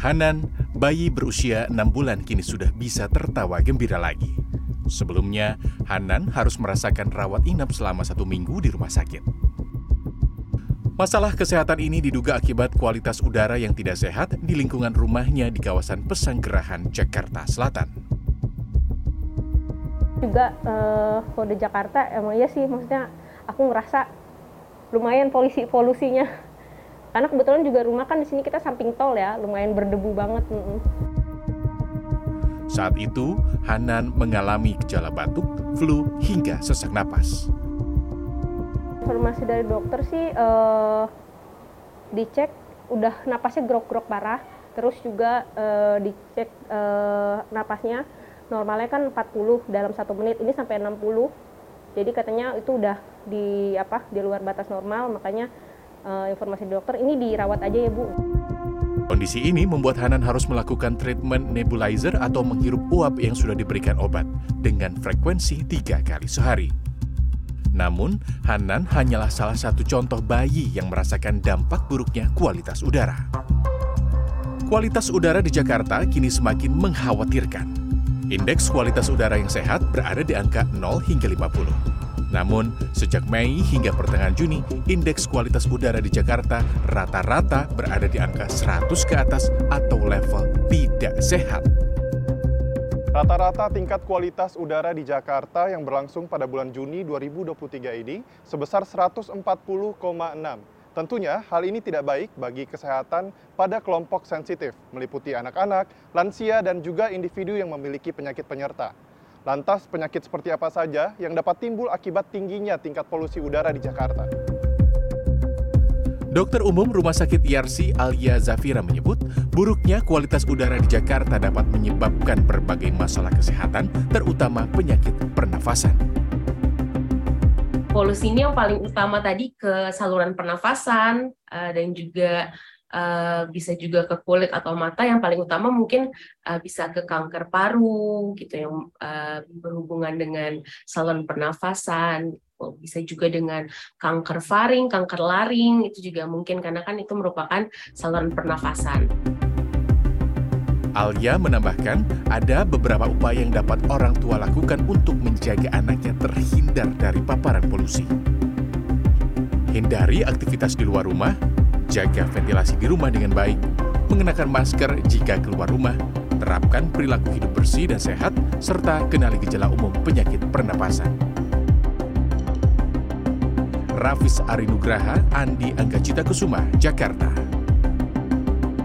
Hanan, bayi berusia 6 bulan kini sudah bisa tertawa gembira lagi. Sebelumnya, Hanan harus merasakan rawat inap selama satu minggu di rumah sakit. Masalah kesehatan ini diduga akibat kualitas udara yang tidak sehat di lingkungan rumahnya di kawasan Pesanggerahan, Jakarta Selatan. Juga kalau di Jakarta emang iya sih maksudnya aku ngerasa lumayan polusi polusinya. Karena kebetulan juga rumah kan di sini kita samping tol ya, lumayan berdebu banget. Saat itu, Hanan mengalami gejala batuk, flu, hingga sesak napas informasi dari dokter sih uh, dicek udah napasnya grok-grok parah terus juga uh, dicek uh, napasnya normalnya kan 40 dalam satu menit ini sampai 60 jadi katanya itu udah di apa di luar batas normal makanya uh, informasi dokter ini dirawat aja ya bu Kondisi ini membuat Hanan harus melakukan treatment nebulizer atau menghirup uap yang sudah diberikan obat dengan frekuensi tiga kali sehari. Namun, Hanan hanyalah salah satu contoh bayi yang merasakan dampak buruknya kualitas udara. Kualitas udara di Jakarta kini semakin mengkhawatirkan. Indeks kualitas udara yang sehat berada di angka 0 hingga 50. Namun, sejak Mei hingga pertengahan Juni, indeks kualitas udara di Jakarta rata-rata berada di angka 100 ke atas atau level tidak sehat. Rata-rata tingkat kualitas udara di Jakarta yang berlangsung pada bulan Juni 2023 ini sebesar 140,6. Tentunya hal ini tidak baik bagi kesehatan pada kelompok sensitif, meliputi anak-anak, lansia, dan juga individu yang memiliki penyakit penyerta. Lantas penyakit seperti apa saja yang dapat timbul akibat tingginya tingkat polusi udara di Jakarta? Dokter Umum Rumah Sakit IRC Alia Zafira menyebut, buruknya kualitas udara di Jakarta dapat menyebabkan berbagai masalah kesehatan, terutama penyakit pernafasan. Polusi ini yang paling utama tadi ke saluran pernafasan eh, dan juga uh, bisa juga ke kulit atau mata yang paling utama mungkin uh, bisa ke kanker paru gitu yang uh, berhubungan dengan saluran pernafasan bisa juga dengan kanker faring, kanker laring, itu juga mungkin karena kan itu merupakan saluran pernafasan. Alia menambahkan, ada beberapa upaya yang dapat orang tua lakukan untuk menjaga anaknya terhindar dari paparan polusi. Hindari aktivitas di luar rumah, jaga ventilasi di rumah dengan baik, mengenakan masker jika keluar rumah, terapkan perilaku hidup bersih dan sehat, serta kenali gejala umum penyakit pernapasan. Rafis Arinugraha, Andi Anggacita Kusuma, Jakarta.